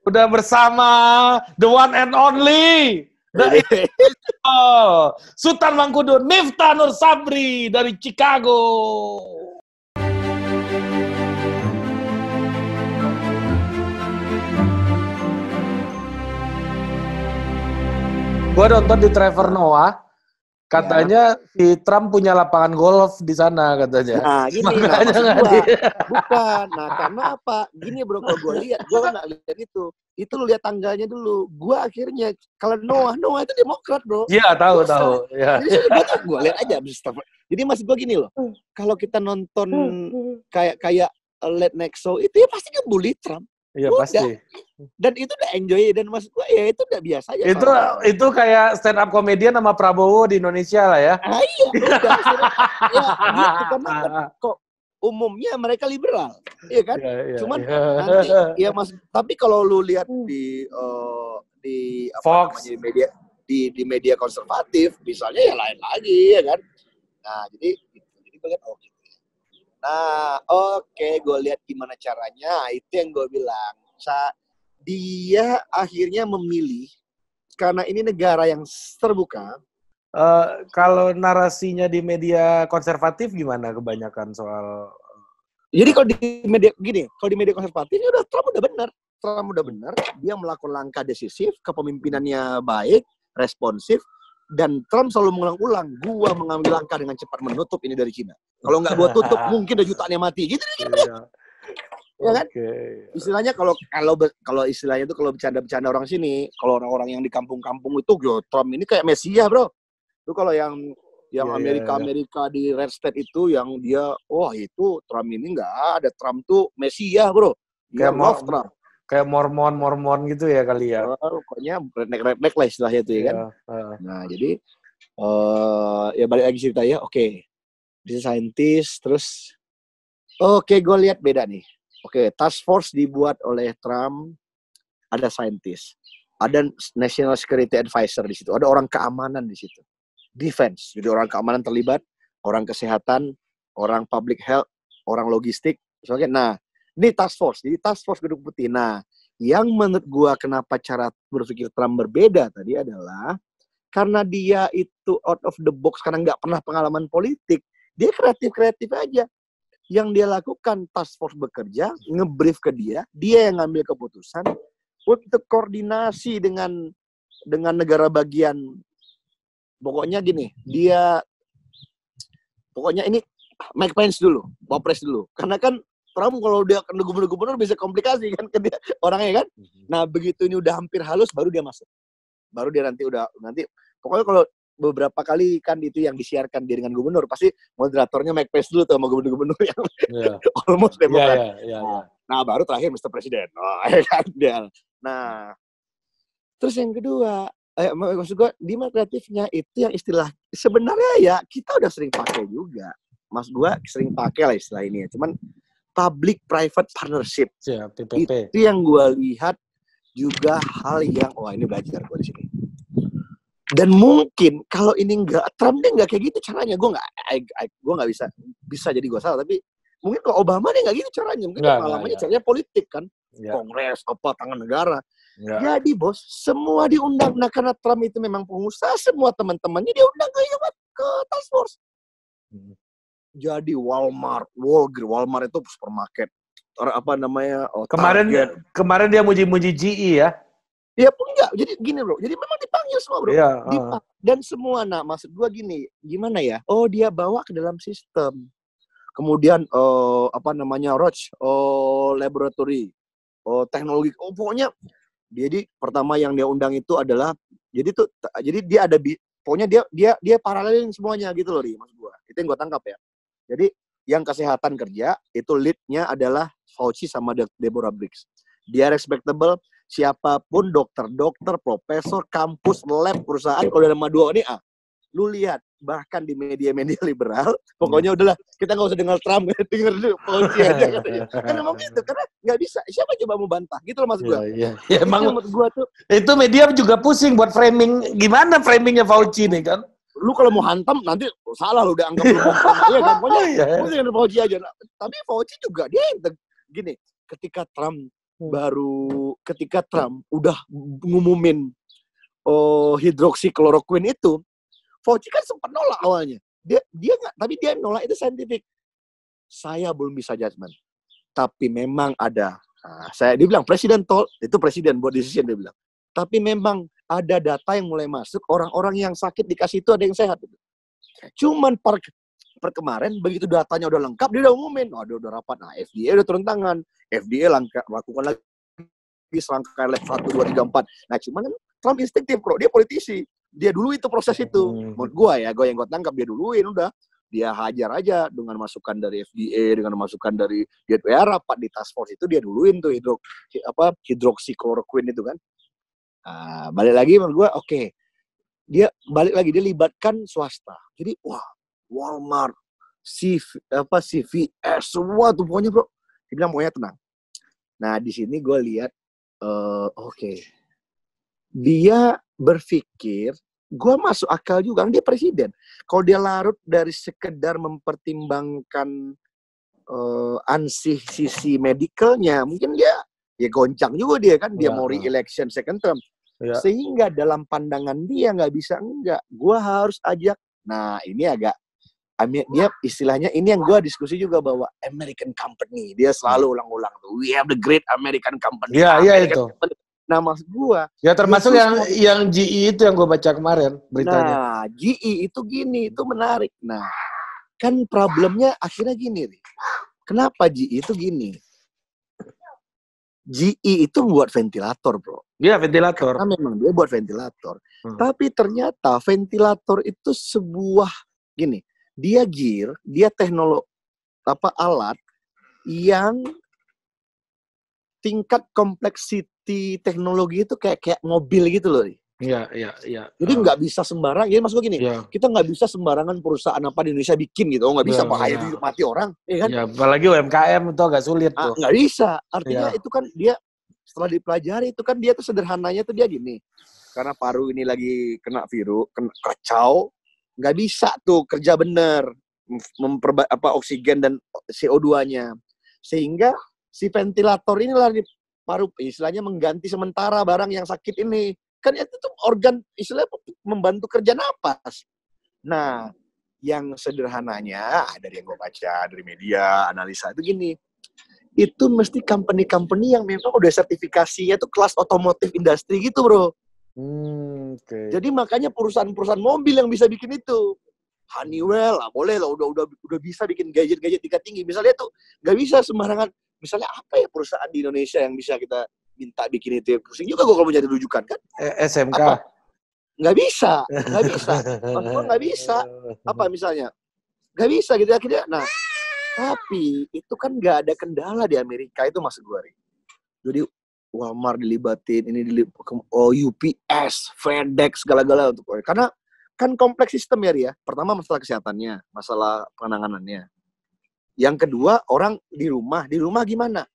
Udah bersama the one and only the oh, Sultan Mangkudu Miftah Nur Sabri dari Chicago. Gua nonton di Trevor Noah, katanya si Trump punya lapangan golf di sana katanya. Nah, gini, nah, Makanya nggak gua, bukan. Nah, karena apa? Gini bro, kalau gue lihat, gue nggak lihat itu. Itu lu lihat tanggalnya dulu. Gue akhirnya, kalau Noah, Noah itu Demokrat bro. Iya tahu Dosa. tahu. Ya. Jadi gue tuh, gue lihat aja. Jadi maksud gue gini loh, kalau kita nonton kayak kayak uh, late night show itu ya pasti ngebully Trump. Iya Udah. pasti. Dan itu udah enjoy dan maksud gue ya itu udah biasa aja. Itu Kalau- itu kayak stand up komedian sama Prabowo di Indonesia lah ya. Ah, iya, udah. ya, gitu, karena kan umumnya mereka liberal, iya kan? Iya, iya, Cuman iya. nanti ya mas tapi kalau lu lihat di eh, di apa Fox. namanya di media di di media konservatif misalnya ya lain lagi ya kan nah jadi gitu. jadi gue lihat ya. Nah oke gue lihat gimana caranya. Itu yang gue bilang. Sa dia akhirnya memilih karena ini negara yang terbuka. Eh, kalau narasinya di media konservatif gimana kebanyakan soal Jadi kalau di media gini, kalau di media konservatif ya udah Trump udah benar. Trump udah benar, dia melakukan langkah decisif, kepemimpinannya baik, responsif, dan Trump selalu mengulang-ulang, gua mengambil langkah dengan cepat menutup ini dari Cina. Kalau nggak gua tutup, mungkin ada jutaan yang mati. Gitu, gitu. Iya. Ya kan? Oke. Istilahnya kalau kalau kalau istilahnya itu kalau bercanda-bercanda orang sini, kalau orang-orang yang di kampung-kampung itu, yo Trump ini kayak Mesias, bro. Itu kalau yang yang Iya, iya, Amerika Amerika di red state itu yang dia wah itu Trump ini nggak ada Trump tuh Mesias bro dia Kayak love Trump Kayak mormon mormon gitu ya kali ya. Oh, pokoknya redneck redneck lah istilahnya itu ya kan Iya, heeh. nah jadi eh ya balik lagi cerita ya oke dia scientist terus oke gue lihat beda nih oke task force dibuat oleh Trump ada scientist ada national security advisor di situ ada orang keamanan di situ defense jadi orang keamanan terlibat orang kesehatan orang public health orang logistik misalnya nah ini task force jadi task force gedung putih. Nah yang menurut gua kenapa cara berpikir Trump berbeda tadi adalah karena dia itu out of the box karena nggak pernah pengalaman politik. Dia kreatif kreatif aja. Yang dia lakukan task force bekerja ngebrief ke dia dia yang ngambil keputusan untuk koordinasi dengan dengan negara bagian. Pokoknya gini dia pokoknya ini Mike Pence dulu Wapres dulu. Karena kan Trump kalau dia kena gubernur-gubernur bisa komplikasi kan ke dia orangnya kan Nah, begitu ini udah hampir halus, baru dia masuk. Baru dia nanti udah nanti pokoknya kalau beberapa kali kan itu yang disiarkan dia dengan gubernur, pasti moderatornya Mike Pence dulu tuh sama gubernur-gubernur yang Iya. almost Iya, demokrat. iya, iya, iya. Nah, baru terakhir Mr. Presiden. Oh, ya kan dia. Nah, terus yang kedua, eh, mak- maksud gua di kreatifnya itu yang istilah sebenarnya ya kita udah sering pakai juga. Mas gua sering pakai lah istilah ini ya. Cuman public private partnership. Siap, PPP. itu yang gue lihat juga hal yang wah ini belajar gue di sini. Dan mungkin kalau ini enggak Trump dia nggak kayak gitu caranya. Gue nggak gue nggak bisa bisa jadi gue salah tapi mungkin kalau Obama dia nggak gitu caranya. Mungkin Nggak, pengalamannya nggak, caranya politik kan. Ya, kongres apa tangan negara. Ya. jadi bos semua diundang. Nah karena Trump itu memang pengusaha semua teman-temannya dia undang ke ke task force. Hmm. Jadi Walmart Walgreens Walmart itu supermarket Or apa namanya oh, Kemarin Target. kemarin dia muji-muji GE ya. Ya pun enggak. Jadi gini bro. Jadi memang dipanggil semua bro. Iya, Dipa- dan semua nah maksud gua gini, gimana ya? Oh dia bawa ke dalam sistem. Kemudian eh apa namanya Roche, oh laboratory, oh teknologi, oh pokoknya jadi pertama yang dia undang itu adalah jadi tuh jadi dia ada bi- pokoknya dia dia dia paralelin semuanya gitu loh, Ri, maksud gua. Itu yang gua tangkap ya. Jadi yang kesehatan kerja itu leadnya adalah Fauci sama De- Deborah Briggs. Dia respectable, siapa pun dokter-dokter, profesor, kampus, lab, perusahaan kalau ada nama dua ini ah, lu lihat bahkan di media-media liberal, pokoknya udahlah kita nggak usah dengar Trump, denger dulu Fauci aja katanya. Kan emang gitu, karena nggak bisa. Siapa coba mau bantah? Gitu loh maksud Iya, gua. iya. Ya, Itu emang gua tuh, itu media juga pusing buat framing gimana framingnya Fauci nih kan. Lu kalau mau hantam nanti salah lu udah anggap lu. Iya kan? Pokoknya Iya. Mungkin Fauci aja. Nah, Tapi Fauci juga dia gini, ketika Trump Hmm. baru ketika Trump udah ngumumin oh hidroksikloroquine itu, Fauci kan sempat nolak awalnya. Dia dia nggak, tapi dia nolak itu saintifik. Saya belum bisa judgement. Tapi memang ada. Nah, saya dia bilang presiden tol itu presiden buat decision dia bilang. Tapi memang ada data yang mulai masuk orang-orang yang sakit dikasih itu ada yang sehat. Cuman per, per kemarin begitu datanya udah lengkap dia udah umumin, oh, dia udah rapat. Nah FDA udah turun tangan, FDA langkah lakukan lagi serangkaian level satu dua tiga empat. Nah cuman kan Trump instinktif bro, dia politisi. Dia dulu itu proses itu. Hmm. Menurut gua ya, gua yang gua tangkap dia duluin udah. Dia hajar aja dengan masukan dari FDA, dengan masukan dari dia ya, rapat di task force itu dia duluin tuh hidro, apa hidroksikloroquine itu kan. Nah, balik lagi menurut gua oke. Dia balik lagi dia libatkan swasta. Jadi wah, Walmart, CV, apa CVS semua tuh pokoknya bro. Dia bilang pokoknya tenang. Nah di sini gue lihat eh, oke. Dia berpikir gue masuk akal juga dia presiden. Kalau dia larut dari sekedar mempertimbangkan eh, ansih sisi medicalnya, mungkin dia ya goncang juga dia kan dia Ya. mau re-election second term. Ya. Sehingga dalam pandangan dia nggak bisa enggak. Gue harus ajak. Nah ini agak dia istilahnya ini yang gue diskusi juga bahwa American company dia selalu ulang-ulang tuh we have the great American company Iya, iya American itu. company. nah maksud gue Ya termasuk yang mau- yang GE itu yang gue baca kemarin beritanya. nah GE itu gini itu menarik nah kan problemnya akhirnya gini kenapa GE itu gini GE itu buat ventilator bro Iya ventilator. karena memang dia buat ventilator. Hmm. Tapi ternyata ventilator itu sebuah gini, dia gear, dia teknologi apa alat yang tingkat kompleksiti teknologi itu kayak kayak mobil gitu loh. Iya iya iya. Jadi nggak bisa sembarang. Jadi maksud gue gini, Iya. kita nggak bisa sembarangan perusahaan apa di Indonesia bikin gitu. Oh nggak bisa Iya, bahaya hidup mati orang, ya kan? Ya, apalagi UMKM itu agak sulit Ah, tuh. nggak bisa. Artinya Iya. itu kan dia setelah dipelajari itu kan dia tuh sederhananya tuh dia gini. Karena paru ini lagi kena virus, kena kacau, nggak bisa tuh kerja bener mem- memperba apa oksigen dan CO2-nya. Sehingga si ventilator inilah di paru istilahnya mengganti sementara barang yang sakit ini. Kan itu tuh organ istilahnya membantu kerja napas. Nah, yang sederhananya dari yang gue baca dari media analisa itu gini itu mesti company-company yang memang udah sertifikasinya tuh kelas otomotif industri gitu bro. Hmm, oke. Jadi makanya perusahaan-perusahaan mobil yang bisa bikin itu. Honeywell lah boleh lah udah udah udah bisa bikin gadget-gadget tingkat tinggi. Misalnya tuh nggak bisa sembarangan. Misalnya apa ya perusahaan di Indonesia yang bisa kita minta bikin itu? Pusing juga gue kalau mencari rujukan kan. Eh, SMK. Apa? Nggak bisa, nggak bisa. Gua nggak bisa. Apa misalnya? Nggak bisa gitu akhirnya. Nah, tapi itu kan nggak ada kendala di Amerika itu maksud gue. Jadi Walmart dilibatin, ini dilibatin, oh UPS, FedEx, segala-gala untuk karena kan kompleks sistem ya, Ri, ya. Pertama masalah kesehatannya, masalah penanganannya. Yang kedua orang di rumah, di rumah gimana?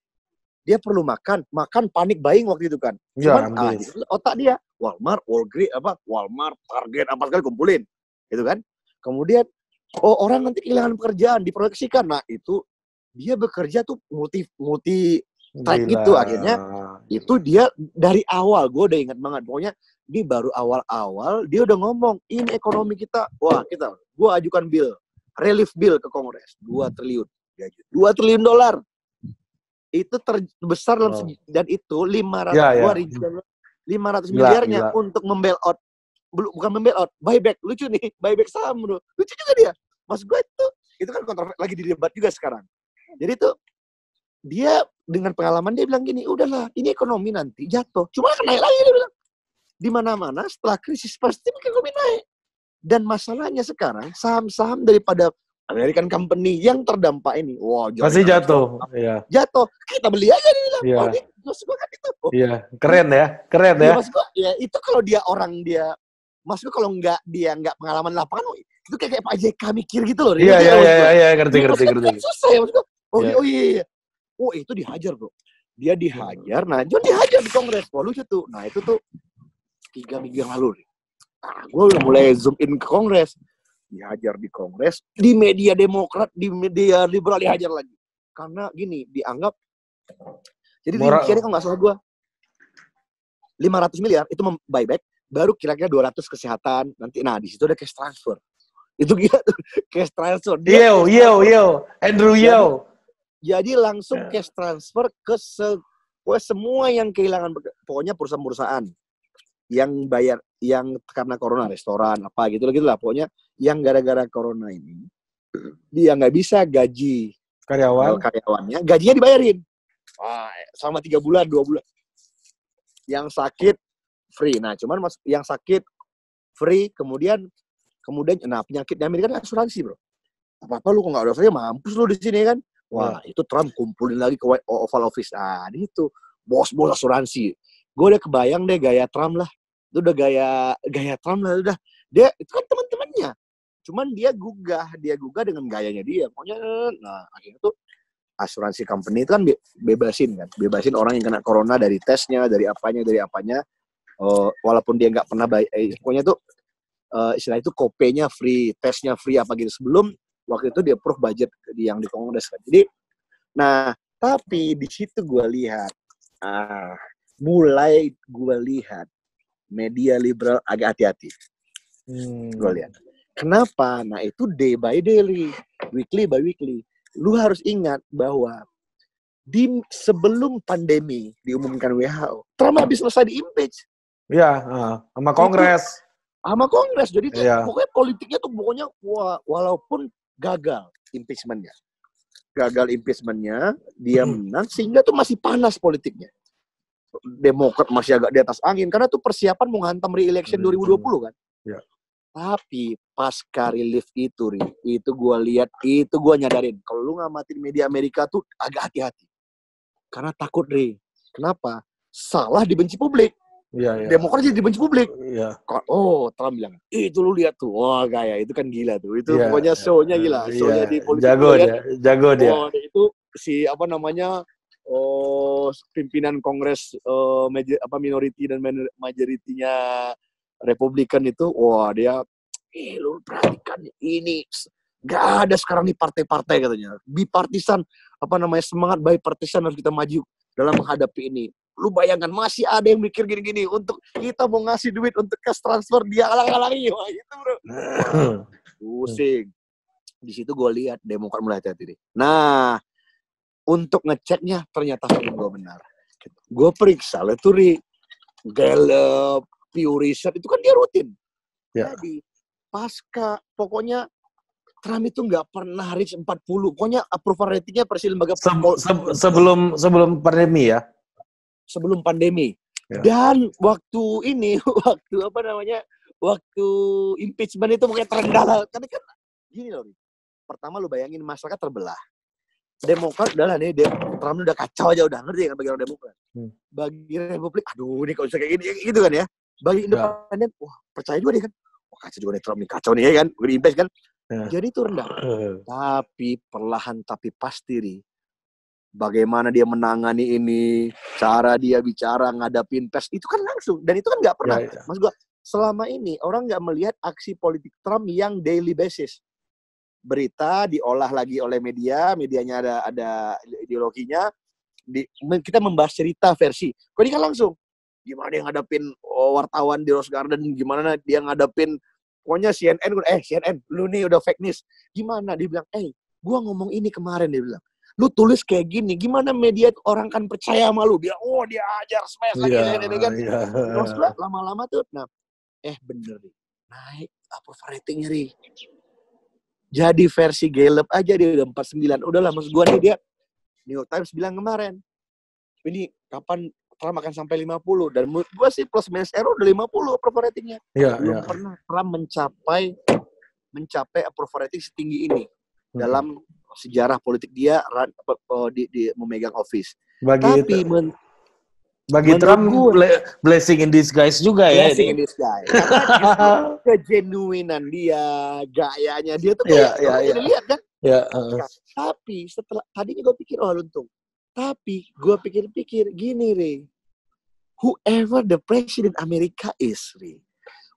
Dia perlu makan, makan panik buying waktu itu kan. Ya, Cuman ah, otak dia Walmart, Walgreens apa Walmart, Target apa sekali kumpulin, gitu kan? Kemudian oh orang nanti kehilangan pekerjaan diproyeksikan, nah itu dia bekerja tuh multi multi type gitu akhirnya. Itu dia dari awal gue udah ingat banget. Pokoknya di baru awal-awal dia udah ngomong ini ekonomi kita. Wah kita gue ajukan bill relief bill ke Kongres 2 triliun. 2 triliun dolar itu terbesar dalam segi- dan itu 500 Ya, ya. gua rincian 500 Gila, miliarnya gila. untuk membail out. Belum bukan membail out buyback. Lucu nih buyback saham bro. Lucu juga dia. Mas gue itu itu kan kontroversi lagi didebat juga sekarang. Jadi tuh dia dengan pengalaman dia bilang gini udahlah ini ekonomi nanti jatuh. Cuma akan naik lagi dia bilang. Di mana-mana setelah krisis pasti ekonomi naik. Dan masalahnya sekarang saham-saham daripada American company yang terdampak ini wah Pasti jatuh. Iya. jatuh kita beli aja dia bilang Iya. oh, ini maksud gua kan itu Iya. Keren ya. Keren ya. ya. maksud gua, ya itu kalau dia orang dia maksud gua kalau nggak dia nggak pengalaman lapangan itu kayak, kayak Pak JK mikir gitu loh Iya iya iya iya ngerti ngerti kan ngerti. susah ya maksud gua. oh, Iya. iya, oh iya iya oh itu dihajar bro dia dihajar nah John dihajar di kongres wah lucu tuh nah itu tuh tiga minggu yang lalu nih. nah gue udah mulai zoom in ke kongres dihajar di kongres di media demokrat di media liberal dihajar lagi karena gini dianggap Jadi Moral- kalau nggak salah gue 500 miliar itu buyback, baru kira-kira 200 kesehatan nanti. Nah di situ ada cash transfer. Itu gila tuh cash transfer. Dia Yo, cash yo, transfer. yo. Andrew Jadi- yo. Jadi langsung Ya. cash transfer ke se- ke semua yang kehilangan pokoknya perusahaan-perusahaan yang bayar yang karena corona restoran apa gitu gitu lah pokoknya yang gara-gara corona ini dia nggak bisa gaji Karyawan. eh, karyawannya gajinya dibayarin. Wah, selama tiga bulan dua bulan. Yang sakit free. Nah cuman mas yang sakit free kemudian kemudian nah penyakitnya Amerika kan asuransi bro. Apa apa lu kok nggak ada asuransi mampus lu di sini kan? Wah itu Trump kumpulin lagi ke White- Oval Office. Nah itu bos-bos asuransi gue udah kebayang deh gaya Trump lah. Itu udah gaya gaya Trump lah udah. Dia itu kan teman-temannya cuman dia gugah dia gugah dengan gayanya dia pokoknya nah akhirnya tuh asuransi company itu kan be- bebasin kan. Bebasin orang yang kena corona dari tesnya dari apanya dari apanya. Eh, walaupun dia nggak pernah bayar eh, pokoknya tuh eh, istilah itu kopenya free tesnya free apa gitu. Sebelum waktu itu dia approve budget yang di kongres kan. Jadi nah tapi di situ gue lihat ah mulai gue lihat media liberal agak hati-hati Hmm. gue lihat. Kenapa? Nah itu day by day, weekly by weekly. Lu harus ingat bahwa di sebelum pandemi diumumkan WHO, Trump habis selesai di impeach Ya, ah, sama Kongres. sama Kongres. Jadi tuh Iya. pokoknya politiknya tuh pokoknya walaupun gagal impeachmentnya, gagal impeachmentnya, dia Hmm. menang sehingga tuh masih panas politiknya. Demokrat masih agak di atas angin karena tuh persiapan mau hantam re-election Hmm. 2020 kan. Iya. Tapi pasca relief itu, Ri, itu gua lihat, itu gua nyadarin. Kalau lu ngamatin media Amerika tuh agak hati-hati. Karena takut, Ri. Kenapa? Salah dibenci publik. Iya, iya. Demokrat jadi dibenci publik. Iya. Ko- Oh, Trump bilang, itu lu lihat tuh. Wah, gaya itu kan gila tuh. Itu Iya, pokoknya iya. show-nya gila. Iya, Show-nya di politik Jago dia, jago dia. Oh, itu si apa namanya? Oh, pimpinan Kongres eh, majo- apa minority dan majority-nya Republikan itu, wah dia, eh lu perhatikan ini gak ada sekarang nih partai-partai katanya. Bipartisan apa namanya semangat bipartisan harus kita maju dalam menghadapi ini. Lu bayangkan masih ada yang mikir gini-gini untuk kita mau ngasih duit untuk cash transfer dia halang-halangi. Wah, gitu bro. Pusing. Di situ gue lihat Demokrat mulai hati-hati. Nah, untuk ngeceknya ternyata feeling gue benar. Gue periksa lah tuh Ri. Gallup, Pew Research, itu kan dia rutin. Ya. Jadi, pasca, pokoknya Trump itu nggak pernah reach 40. Pokoknya approval ratingnya persi lembaga Se- se- sebelum sebelum pandemi ya. sebelum pandemi. Ya. Dan waktu ini, waktu apa namanya, waktu impeachment itu pokoknya terendah lah. Karena kan gini loh, pertama lu bayangin masyarakat terbelah. Demokrat udah lah nih, Dem- Trump udah kacau aja udah ngerti kan bagi orang Demokrat. Hmm. Bagi Republik, aduh ini kalau bisa kayak gini, gitu kan ya. Bagi Independen, wah percaya juga dia kan. Wah kacau juga nih Trump nih, kacau nih ya kan, udah impeach kan. Ya. Jadi itu rendah. Tapi perlahan tapi pasti Ri. Bagaimana dia menangani ini, cara dia bicara ngadapin pers itu kan langsung dan itu kan nggak pernah. Ya, ya. Mas gua selama ini orang nggak melihat aksi politik Trump yang daily basis. Berita diolah lagi oleh media, medianya ada ada ideologinya. Di, kita membahas cerita versi. Kok ini kan langsung? Gimana dia ngadapin oh, wartawan di Rose Garden, gimana dia ngadapin pokoknya CNN eh CNN lu nih udah fake news. Gimana? Dia bilang eh gua ngomong ini kemarin dia bilang. Lu tulis kayak gini gimana media orang kan percaya sama lu? Dia oh dia ajar smash lagi Iya, ini, kan iya. terus lama-lama tuh nah eh bener nih naik approval ratingnya nih jadi versi Gallup aja dia udah 49 udahlah maksud gua nih dia New York Times bilang kemarin ini kapan Trump akan sampai 50 dan menurut gua sih plus minus error udah 50 approval ratingnya Iya, belum iya. pernah Trump mencapai mencapai approval rating setinggi ini Hmm. dalam sejarah politik dia apa, di, di memegang office. Bagi Tapi men, bagi menurut Trump ble- blessing in disguise juga ya. blessing in disguise. Karena justru kegenuinan dia, gayanya dia tuh Iya, kayak orang iya. jadi lihat kan. Ya, heeh. Tapi setelah tadinya gue pikir oh untung. Tapi gue pikir-pikir gini Re. Whoever the president Amerika is, Re.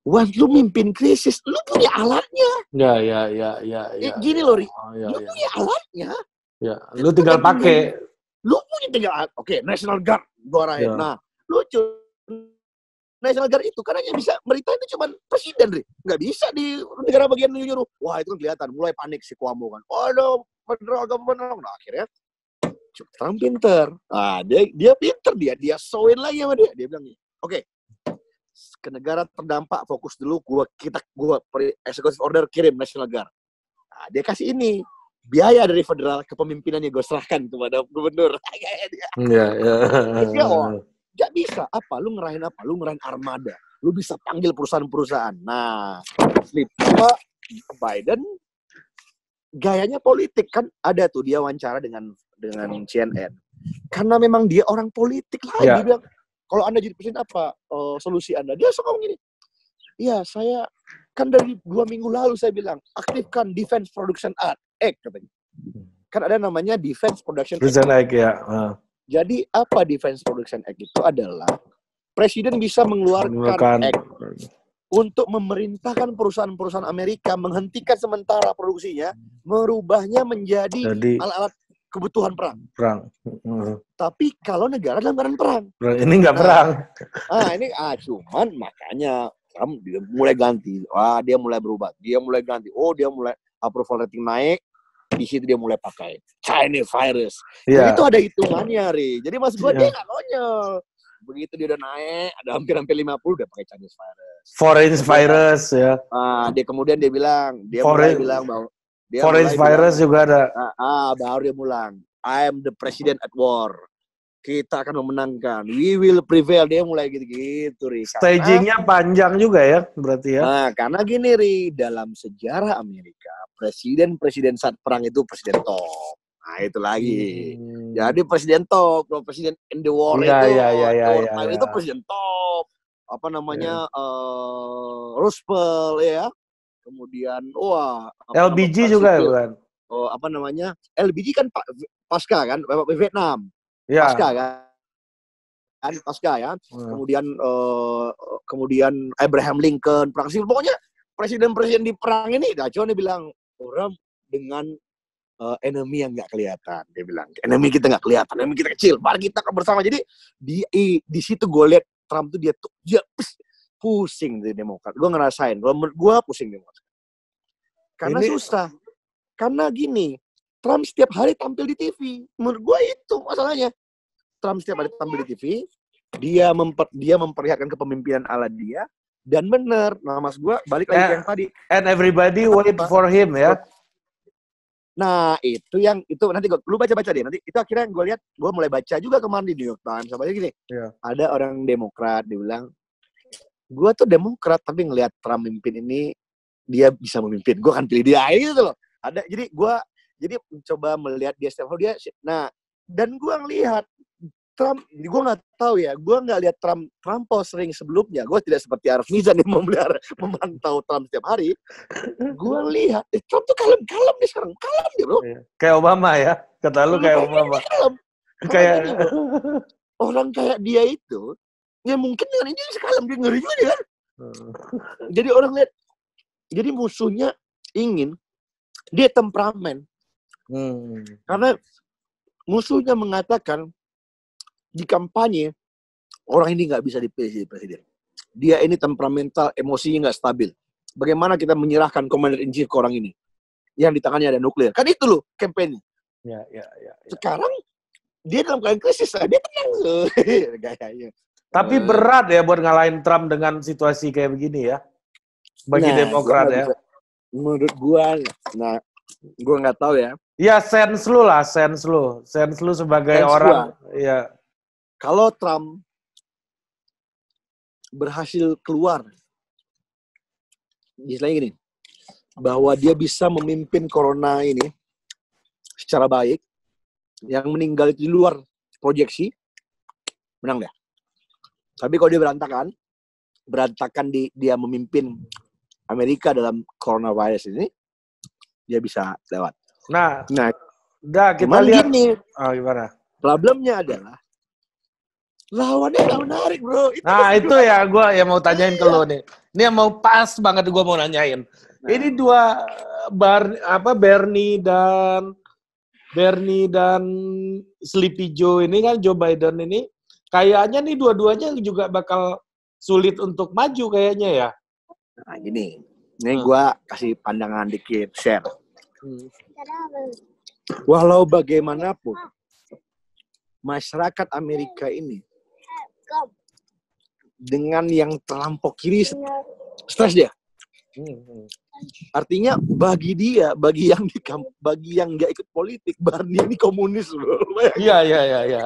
Once lu mimpin krisis, lu punya alatnya. ya, ya, ya, ya, Eh, ya. gini loh, Ri. Oh, ya, Lu ya. punya alatnya. Ya, lu tinggal pakai. Lu punya tiga, oke, National Guard gua arahin. Iya. Nah, lucu. National Guard itu karena yang bisa merintah itu cuma presiden, Ri. Nggak bisa di negara bagian nyuruh. Wah, itu kan kelihatan. Mulai panik si Cuomo kan. Oh, no, federal government. Nah, akhirnya Trump pinter. Nah, dia dia pinter dia. Dia showin lagi sama dia. Dia bilang, oke, ke negara terdampak fokus dulu. Gua kita gua executive order kirim National Guard. Nah, dia kasih ini biaya dari federal kepemimpinannya gue serahkan kepada gubernur. Iya, iya. Iya, oh. Gak bisa. Apa? Lu ngerahin apa? Lu ngerahin armada. Lu bisa panggil perusahaan-perusahaan. Nah, apa Biden gayanya politik kan ada tuh dia wawancara dengan dengan CNN. Karena memang dia orang politik lah. Ya. Dia bilang, kalau Anda jadi presiden apa eh, solusi Anda? Dia suka ngomong gini. Iya, saya kan dari dua minggu lalu saya bilang aktifkan Defense Production Act, Act katanya. Kan ada namanya Defense Production Act. Egg ya. Ah. Jadi apa Defense Production Act itu adalah presiden bisa mengeluarkan Mengeluarkan act untuk memerintahkan perusahaan-perusahaan Amerika menghentikan sementara produksinya, merubahnya menjadi jadi alat-alat kebutuhan perang. perang. Hmm. Tapi kalau negara dalam keadaan perang, Perang. Ini nggak Nah. perang. ah ini ah cuman makanya Trump dia mulai ganti, wah dia mulai berubah, dia mulai ganti, oh dia mulai approval rating naik, di situ dia mulai pakai Chinese virus. Jadi Iya. itu ada hitungannya, Ri. Jadi mas gua Iya. dia nggak konyol. Begitu dia udah naik, ada hampir-hampir 50 udah pakai Chinese virus. Foreign virus ya. Ah, dia kemudian dia bilang, dia Foreign- mulai bilang bahwa dia Foreign virus bilang, juga ada. ah, ah, baru dia mulang. I am the president at war. Kita akan memenangkan. We will prevail. Dia mulai gitu-gitu, Ri. Stagingnya panjang juga ya, berarti ya. Nah, karena gini, Ri. Dalam sejarah Amerika, presiden-presiden saat perang itu presiden top. Nah, itu lagi. Hmm. Jadi presiden top, kalau presiden in the war Iya, itu, iya, war iya, time iya. itu presiden top. Apa namanya? eh, Roosevelt ya. Kemudian wah, LBG juga ya, bukan? Oh, apa namanya? LBG kan pa- pasca kan, Vietnam. Ya. Pasca kan. Kan pasca ya. Hmm. Kemudian eh, kemudian Abraham Lincoln, perang sipil. Pokoknya presiden-presiden di perang ini, nah, cuma dia bilang orang dengan eh, enemy yang nggak kelihatan. Dia bilang, enemy kita nggak kelihatan, enemy kita kecil, mari kita bersama. Jadi di di situ gue lihat Trump tuh dia tuh dia pus- pusing di Demokrat. Gue ngerasain, menurut gue pusing Demokrat. Karena Ini- susah. Karena gini, Trump setiap hari tampil di TV. Menurut gue itu masalahnya. Trump setiap hari tampil di TV, dia memper, dia memperlihatkan kepemimpinan ala dia dan benar. Nah, Mas gua balik lagi ke Eh. yang tadi. And everybody wait for him ya. Nah, itu yang itu nanti gua, lu baca-baca deh. Nanti itu akhirnya gue lihat, gue mulai baca juga kemarin di New York Times sama gini. Iya. Ada orang Demokrat dibilang, gua tuh Demokrat tapi ngelihat Trump mimpin ini dia bisa memimpin. Gue akan pilih dia gitu loh. Ada jadi gua jadi mencoba melihat dia setiap hari dia. Nah, dan gua ngelihat Trump, gue nggak tahu ya, gue nggak lihat Trump terlampau sering sebelumnya. Gue tidak seperti Arif Mizan yang memelihara, memantau Trump setiap hari. Gue lihat, eh, Trump tuh kalem-kalem nih sekarang, kalem dia bro. Kayak Obama ya. Kata lu kayak Obama. Kalem. Kayak orang kayak dia itu, ya mungkin dengan ini bisa kalem dia ngeri juga dia kan. Jadi orang lihat, jadi musuhnya ingin dia temperamen Hmm. karena musuhnya mengatakan di kampanye orang ini nggak bisa dipilih jadi presiden. Dia ini temperamental, emosinya nggak stabil. Bagaimana kita menyerahkan commander in chief ke orang ini? Yang di tangannya ada nuklir. Kan itu loh campaign. Ya, ya, ya. ya. Sekarang dia dalam keadaan krisis, dia tenang. Gayanya. Tapi Eh, berat ya buat ngalahin Trump dengan situasi kayak begini ya. Bagi nah, Demokrat ya. bisa- menurut gua, nah, gua nggak tahu ya. Ya sense lu lah, sense lu. Sense lu sebagai Sense orang. Ya. Kalau Trump berhasil keluar, istilahnya gini, bahwa dia bisa memimpin corona ini secara baik, yang meninggal itu di luar proyeksi, menang deh. Tapi kalau dia berantakan, berantakan di dia memimpin Amerika dalam coronavirus ini, dia bisa lewat. Nah, Nah, udah kita cuman lihat. gini, Oh, gimana? problemnya adalah lawannya nggak menarik, bro. Itu Nah, itu gua. ya gua yang mau tanyain ke lu nih. Ini yang mau pas banget gua mau nanyain. Nah. Ini dua bar apa Bernie dan Bernie dan Sleepy Joe ini kan Joe Biden ini kayaknya nih dua-duanya juga bakal sulit untuk maju kayaknya ya. Nah, gini. Ini Hmm. gua kasih pandangan dikit, share. Walau bagaimanapun, masyarakat Amerika ini dengan yang terlampau kiri stres dia. Artinya bagi dia, bagi yang di bagi yang nggak ikut politik, Barney ini komunis loh. Iya iya iya iya.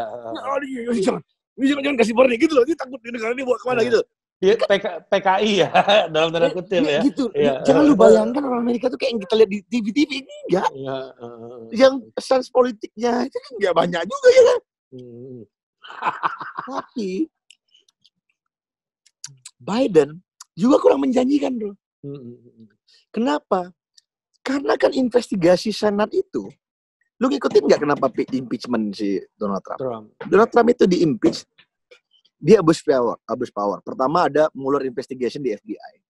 Jangan, ini jangan, jangan kasih Barney gitu loh. Ini takut di negara ini bawa ke mana Iya. gitu. Dia PK, PKI ya dalam tanda kutip Ini ya. gitu. Iya. Jangan lu bayangkan orang Amerika tuh kayak yang kita lihat di TV-TV enggak. Iya. eh, Yang sense politiknya itu kan nggak banyak juga ya kan. hmm. Tapi Biden juga kurang menjanjikan bro. Hmm. Kenapa? Karena kan investigasi Senat itu, lu ngikutin nggak kenapa impeachment si Donald Trump? Trump. Donald Trump itu di impeach, dia abuse power, abuse power. Pertama ada mulur investigation di FBI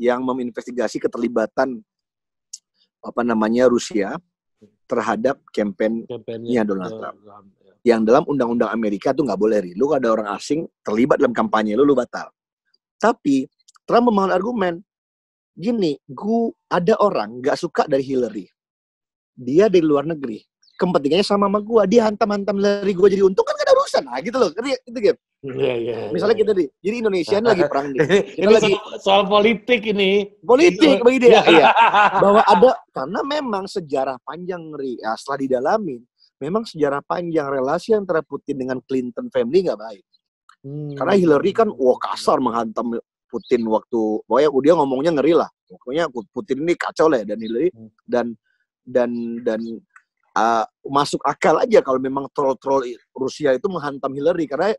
yang menginvestigasi keterlibatan apa namanya Rusia terhadap Kampanye Donald Trump. ya. yang dalam undang-undang Amerika tuh nggak boleh ri. Lu ada orang asing terlibat dalam kampanye lu, lu batal. Tapi Trump membangun argumen gini, gua ada orang nggak suka dari Hillary. Dia dari luar negeri. Kepentingannya sama sama gua. Dia hantam-hantam Hillary gua jadi untung kan urusan. Nah gitu loh. Ngerti Itu game. Iya iya. Misalnya kita nih, jadi Indonesia ini lagi perang nih. ini, Kita ini lagi soal, soal politik ini. politik bagi dia. Iya. Iya. Bahwa ada karena memang sejarah panjang ri. Ya, setelah didalamin, memang sejarah panjang relasi antara Putin dengan Clinton family nggak baik. Hmm. Karena Hillary kan wah kasar menghantam Putin waktu pokoknya dia ngomongnya ngeri lah. Pokoknya Putin ini kacau lah ya dan Hillary Hmm. dan dan dan uh, masuk akal aja kalau memang troll-troll Rusia itu menghantam Hillary karena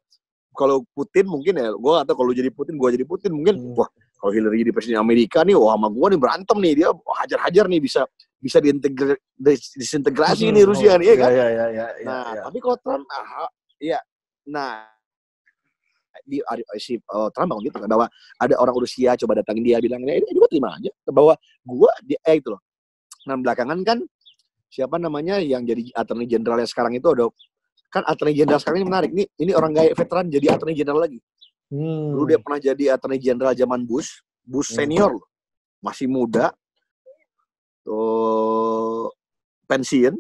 kalau Putin mungkin ya gua atau kalau jadi Putin gua jadi Putin mungkin Hmm. wah kalau Hillary jadi presiden Amerika nih wah sama gua nih berantem nih dia hajar-hajar nih bisa bisa diintegr dis- disintegrasi nih Rusia nih ya kan. Iya iya iya. iya, Nah, iya. tapi kalau Trump, ah, ya, nah, di si eh, Trump bangun gitu kan bahwa ada orang Rusia coba datangin dia bilang ini, ini gue terima aja bahwa gue dia eh, itu loh. Nah belakangan kan siapa namanya yang jadi attorney generalnya sekarang itu ada kan attorney general sekarang ini menarik. Nih ini orang gaya veteran jadi attorney general lagi. Hmm. Dulu dia pernah jadi attorney general zaman Bush, Bush Hmm. senior loh, masih muda, tuh pensiun,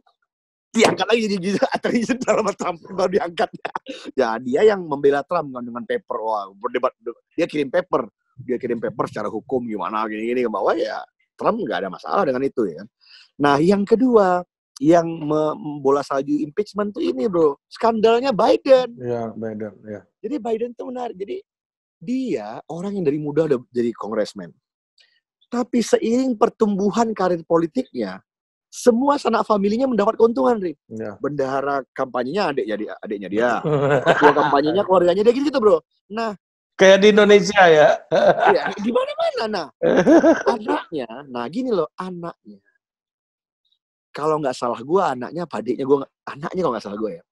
diangkat lagi jadi attorney general sama Trump. Baru diangkat. ya dia yang membela Trump kan dengan paper, wah berdebat, dia kirim paper, dia kirim paper secara hukum gimana gini-gini ke bawah ya Trump nggak ada masalah dengan itu ya. Nah yang kedua yang membola salju impeachment tuh ini bro, skandalnya Biden. Iya Biden ya. Jadi Biden tuh menarik. Jadi dia orang yang dari muda udah jadi kongresmen. Tapi seiring pertumbuhan karir politiknya, semua sanak familinya mendapat keuntungan, Ri. Iya. Bendahara kampanyenya adik jadi adiknya dia. Ketua kampanyenya keluarganya dia gitu bro. Nah, Kayak di Indonesia ya. ya, di mana-mana. Nah, anaknya, nah gini loh, anaknya. Kalau nggak salah gua anaknya, apa adiknya gua, nggak- anaknya kalau nggak salah gua ya.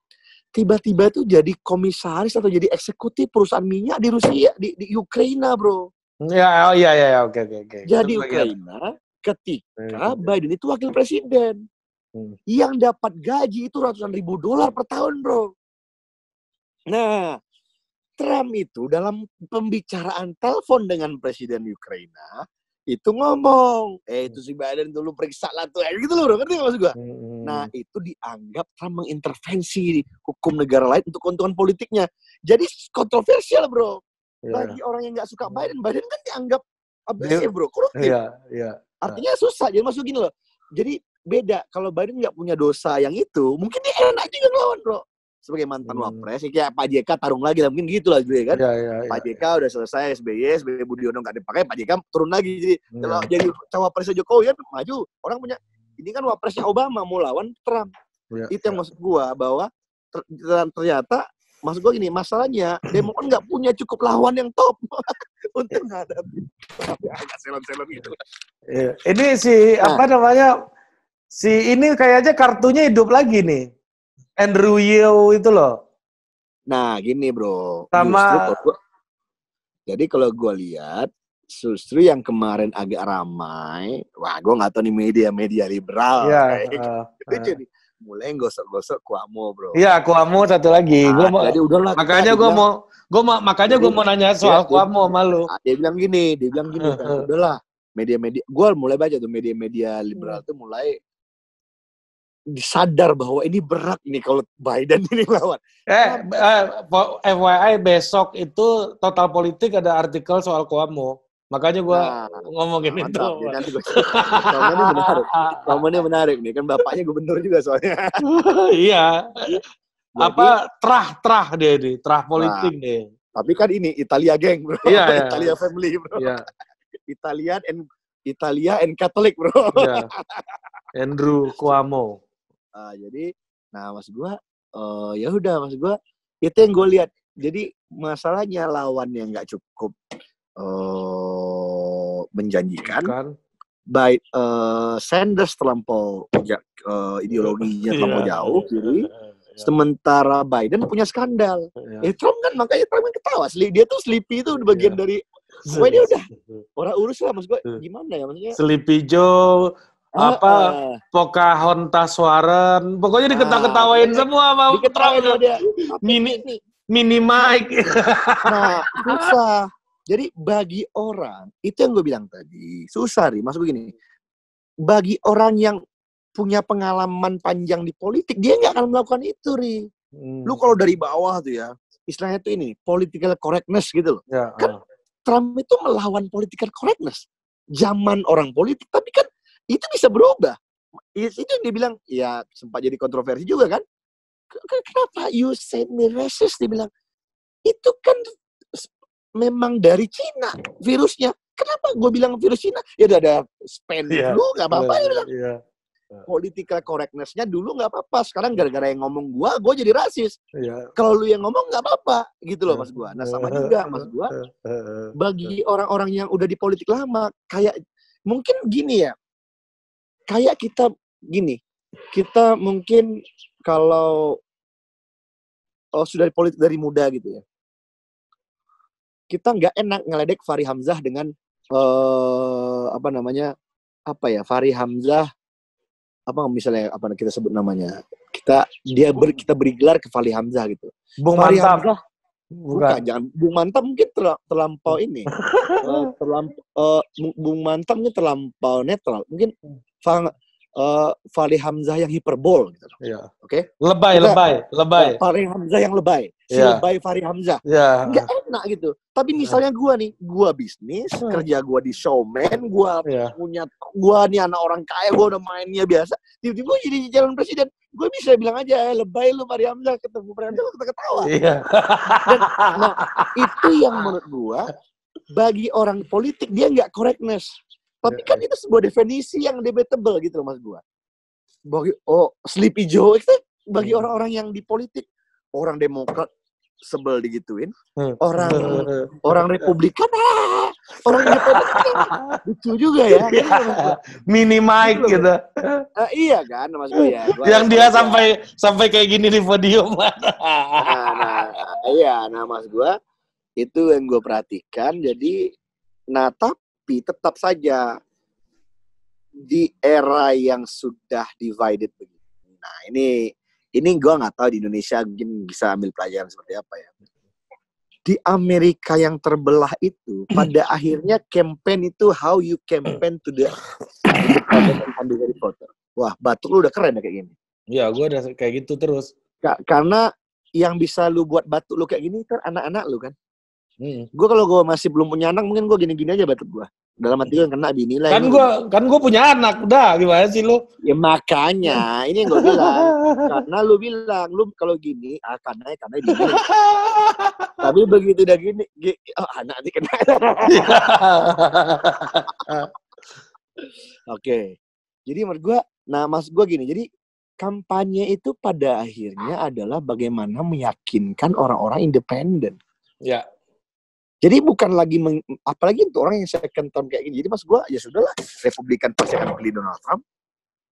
Tiba-tiba tuh jadi komisaris atau jadi eksekutif perusahaan minyak di Rusia, di, di Ukraina bro. Ya, oh iya iya iya, oke oke oke. Jadi Itu bagian. Ukraina ketika Hmm. Biden itu wakil presiden. Hmm. Yang dapat gaji itu ratusan ribu dolar per tahun, bro. Nah, Trump itu dalam pembicaraan telepon dengan presiden Ukraina itu ngomong, eh itu si Biden dulu periksa lah tuh, eh, gitu loh, ngerti nggak maksud gua? Hmm. Nah, itu dianggap Trump mengintervensi hukum negara lain untuk keuntungan politiknya. Jadi kontroversial, bro. Iya. Bagi orang yang nggak suka Biden, Biden kan dianggap abusive, bro. Koruptif. Iya iya. Artinya susah. Jadi maksud gini loh. Jadi beda. Kalau Biden nggak punya dosa yang itu, mungkin dia enak juga ngelawan, bro. Sebagai mantan Hmm. wapres, ya kayak Pak JK tarung lagi lah. Mungkin gitu lah, gitu ya kan. Iya iya iya. Pak JK udah selesai, SBY, SBY Budiono nggak dipakai, Pak JK turun lagi. Jadi Iya. kalau jadi cawapresnya Jokowi kan maju. Orang punya, ini kan wapresnya Obama mau lawan Trump. Iya, Itu yang maksud gua bahwa ter- ter- ternyata maksud gua gini, masalahnya Demokrat nggak punya cukup lawan yang top untuk menghadapi. Ya, agak selon-selon gitu. Iya. Ini si Nah. apa namanya? Si ini kayaknya kartunya hidup lagi nih. Andrew Yeo itu loh. Nah, gini bro. Sama- Justru kalau gua- jadi kalau gue lihat, justru yang kemarin agak ramai, wah gue nggak tahu nih media-media liberal. Iya. kayak eh, gitu eh. jadi. mulai gosok-gosok Kuamo, bro. Iya, Kuamo satu lagi. Nah, gua mau, jadi udahlah. makanya gue mau, gue mau, makanya gue mau nanya soal dia- Kuamo sama lu. Ah, dia bilang gini, dia bilang gini, kan, udahlah media-media, gue mulai baca tuh media-media liberal tuh mulai disadar bahwa ini berat nih kalau Biden ini lawan. Eh, eh, FYI besok itu total politik ada artikel soal Kuamo. Makanya gue Nah, ngomongin itu. mantap. Jadi nanti gue Kuamo ini menarik. Kuamo ini menarik nih, kan bapaknya gubernur juga soalnya. iya. Jadi, Apa terah-terah dia ini, terah politik nih. Tapi kan ini Italia geng, bro. Iya, iya. Italia family, bro. Iya, Italian and Italia and Catholic, bro. iya. Andrew Cuomo. Ah, jadi, nah mas gua, eh ya udah mas gua, itu yang gue lihat. Jadi masalahnya lawan yang nggak cukup eh menjanjikan. Kan? Baik eh Sanders terlampau ja- eh, ideologinya terlampau Iya. jauh kiri. Iya. Sementara Biden punya skandal. Iya. Eh Trump kan makanya Trump kan ketawa. Dia tuh sleepy itu bagian Iya. dari pokoknya dia udah orang urus lah mas gue. Gimana ya maksudnya? Sleepy Joe, apa, Ah, ah. Pocahontas Warren, pokoknya diketawa-ketawain Ah, semua sama diketawain Trump. dia. Mini, Ini. mini Mike. Nah, susah. Jadi bagi orang, itu yang gue bilang tadi, susah nih, maksud gue gini. Bagi orang yang punya pengalaman panjang di politik, dia nggak akan melakukan itu, Ri. Hmm. Lu kalau dari bawah tuh ya, istilahnya tuh ini, political correctness gitu loh. Ya, kan- ah. Trump itu melawan political correctness. Zaman orang politik, tapi kan itu bisa berubah. Itu yang dia bilang, ya sempat jadi kontroversi juga kan. Kenapa you say me racist? Dia bilang, itu kan memang dari Cina virusnya. Kenapa gue bilang virus Cina? Ya udah ada Spanish Iya. dulu, nggak apa-apa. Dia bilang, Iya, political correctness-nya dulu nggak apa-apa. Sekarang gara-gara yang ngomong gua, gue jadi rasis. iya. Kalau lu yang ngomong nggak apa-apa. Gitu loh mas gua. Nah sama juga mas gua Eh, bagi orang-orang yang udah di politik lama kayak mungkin gini ya kayak kita gini kita mungkin kalau oh, sudah politik dari muda gitu ya kita nggak enak ngeledek Fahri Hamzah dengan eh apa namanya apa ya Fahri Hamzah apa misalnya apa kita sebut namanya kita dia ber, kita beri gelar ke Fahri Hamzah gitu Bung Fahri Mantap. Hamzah Bukan. Bukan, jangan Bung Mantap mungkin terla- terlampau ini. Eh, terlampau eh, Bung- Bung Mantap mungkin terlampau netral. Mungkin Fang eh, Fahri Hamzah yang hiperbol gitu. Iya. Oke. Lebay, Kita- lebay, lebay. Fahri Hamzah yang lebay. Si Iya. lebay Fahri Hamzah. Iya. Enggak enak gitu. Tapi misalnya gua nih, gua bisnis, Hmm. kerja gua di showman, gua Iya. punya gua nih anak orang kaya, gua udah mainnya biasa. Tiba-tiba gua jadi calon presiden. Gue bisa bilang aja, eh, lebay lu Fahri Hamzah ketemu Fahri Hamzah lu ketawa. Iya. nah, itu yang menurut gua bagi orang politik dia nggak correctness. Tapi kan itu sebuah definisi yang debatable gitu loh mas gua. Bagi oh Sleepy Joe itu bagi Hmm. orang-orang yang di politik orang Demokrat sebel digituin, Hmm. orang orang Republikan ah, orang Independen kan lucu juga ya. Iya. Mini Mike Gitu gitu. Ah, iya kan mas gua ya. Gua- Yang dia sampai sampai kayak gini di podium. nah, nah, iya, nah mas gua itu yang gue perhatikan. Jadi, nah tapi tetap saja di era yang sudah divided begitu. Nah ini ini gue nggak tahu di Indonesia mungkin bisa ambil pelajaran seperti apa ya. Di Amerika yang terbelah itu, pada akhirnya campaign itu how you campaign to the. Wah, batuk lu udah keren ya kayak gini. ya, gue udah kayak gitu terus. Ka- karena yang bisa lu buat batuk lu kayak gini kan anak-anak lu kan. Hmm. Gue kalau gue masih belum punya anak mungkin gue gini-gini aja batuk gue. Dalam hati gue kena dinilai. Kan gue kan gue punya anak, udah gimana sih lu? Ya makanya ini yang gue bilang. karena lu bilang lu kalau gini ah karena karena dinilai. Tapi begitu udah gini, gi- oh, anak nanti kena. Oke. Jadi menurut gue, nah mas gue gini. Jadi kampanye itu pada akhirnya adalah bagaimana meyakinkan orang-orang independen. ya, Jadi bukan lagi meng- apalagi untuk orang yang second term kayak gini. Jadi mas gue ya sudahlah Republikan pasti akan pilih Donald Trump,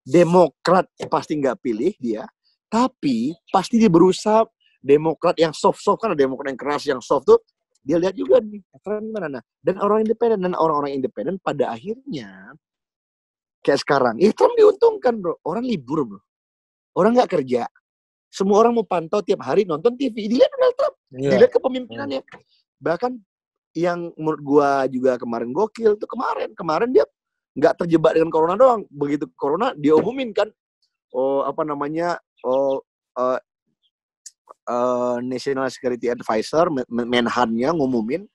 Demokrat pasti nggak pilih dia, tapi pasti dia berusaha Demokrat yang soft soft kan ada Demokrat yang keras yang soft tuh dia lihat juga nih Trump gimana nah dan orang independen dan orang-orang independen pada akhirnya kayak sekarang, eh Trump diuntungkan bro orang libur bro orang nggak kerja. Semua orang mau pantau tiap hari nonton TV. Dilihat Donald Trump, Iya. dilihat kepemimpinannya. Bahkan yang menurut gua juga kemarin gokil tuh kemarin. Kemarin dia nggak terjebak dengan corona doang. Begitu corona dia umumin kan, oh apa namanya, oh eh, eh, National Security Advisor, Men- Men- Menhan-nya ngumumin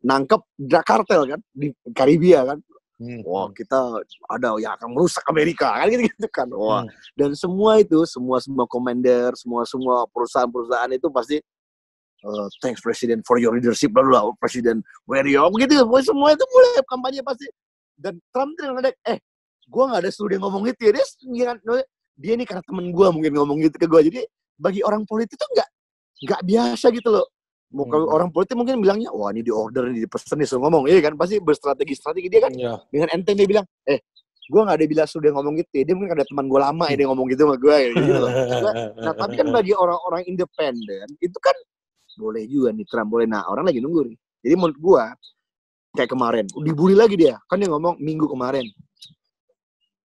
nangkep drug cartel kan di Karibia kan. Hmm. Wah kita ada yang akan merusak Amerika kan gitu gitu kan. Wah Hmm. dan semua itu semua semua commander semua semua perusahaan-perusahaan itu pasti uh, thanks president for your leadership bla bla bla, presiden where you are? Gitu semua itu mulai kampanye pasti. Dan Trump tuh ada eh gua nggak ada suruh dia ngomong gitu ya. Dia dia, dia nih karena temen gua mungkin ngomong gitu ke gua. Jadi bagi orang politik tuh nggak nggak biasa gitu loh. Mau kalau Hmm. orang politik mungkin bilangnya wah ini di order ini dipesan nih suruh ngomong. Iya kan? Pasti berstrategi strategi dia kan Iya. dengan enteng dia bilang eh gue nggak ada bilang sudah ngomong gitu ya. dia mungkin ada teman gue lama ya dia ngomong gitu sama gue gitu loh. nah tapi kan bagi orang-orang independen itu kan boleh juga nih Trump boleh nah orang lagi nunggu nih jadi menurut gue kayak kemarin dibully lagi dia kan dia ngomong minggu kemarin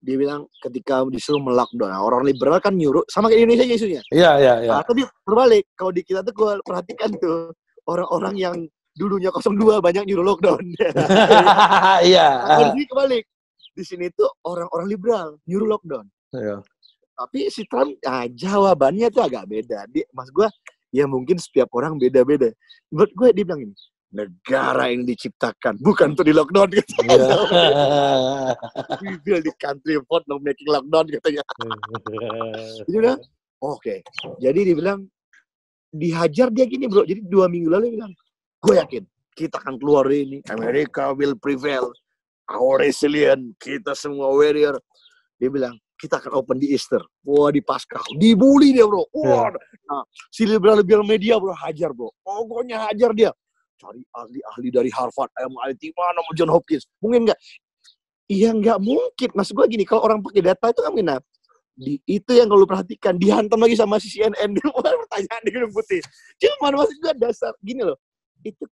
dia bilang ketika disuruh melockdown nah, orang liberal kan nyuruh sama kayak Indonesia aja isunya Iya, iya, iya. nah, tapi terbalik kalau di kita tuh gue perhatikan tuh orang-orang yang dulunya 02 banyak nyuruh lockdown Iya. Nah, di sini kebalik. Di sini tuh orang-orang liberal nyuruh lockdown. Iya. Tapi si Trump, ah, jawabannya tuh agak beda. Dia, mas gue, ya mungkin setiap orang beda-beda. Menurut gue dia bilang ini, negara ini diciptakan bukan untuk di lockdown gitu. Iya. We build the country for no making lockdown katanya. Jadi bilang, oke. Jadi dia bilang dihajar dia gini bro. Jadi dua minggu lalu dia bilang, gue yakin kita akan keluar dari ini. America will prevail. Our resilient. Kita semua warrior. Dia bilang, kita akan open di Easter. Wah di Paskah. Dibully dia bro. Wah. Nah, si liberal-liberal media bro hajar bro. Pokoknya hajar dia. Cari ahli-ahli dari Harvard, MIT, mana mau John Hopkins. Mungkin enggak. Iya nggak mungkin. Maksud gue gini, kalau orang pakai data itu kan mungkin di itu yang kalau perhatikan dihantam lagi sama si CNN di luar pertanyaan di gedung putih. Cuman maksud gue dasar gini loh. Itu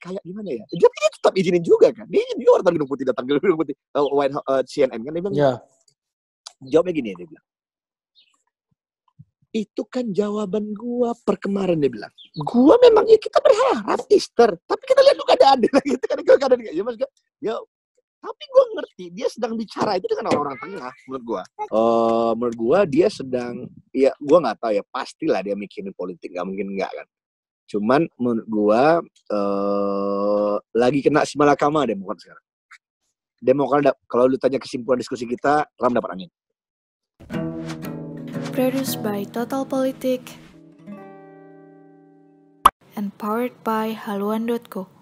kayak gimana ya? Dia, dia tetap izinin juga kan. Dia juga orang gedung putih datang ke gedung putih. Uh, White House, uh, CNN kan dia bilang Iya. jawabnya gini dia bilang. Itu kan jawaban gua per kemarin dia bilang. Gua memang ya kita berharap Easter, tapi kita lihat juga ada ada gitu kan keadaan ya mas ya tapi gua ngerti dia sedang bicara itu dengan orang-orang tengah menurut gua. Eh menurut gua dia sedang ya gua nggak tahu ya pastilah dia mikirin politik nggak mungkin nggak kan. Cuman menurut gua eh lagi kena si malakama Demokrat sekarang. Demokrat kalau lu tanya kesimpulan diskusi kita, Trump dapat angin. Produced by Total Politik and powered by haluan.co.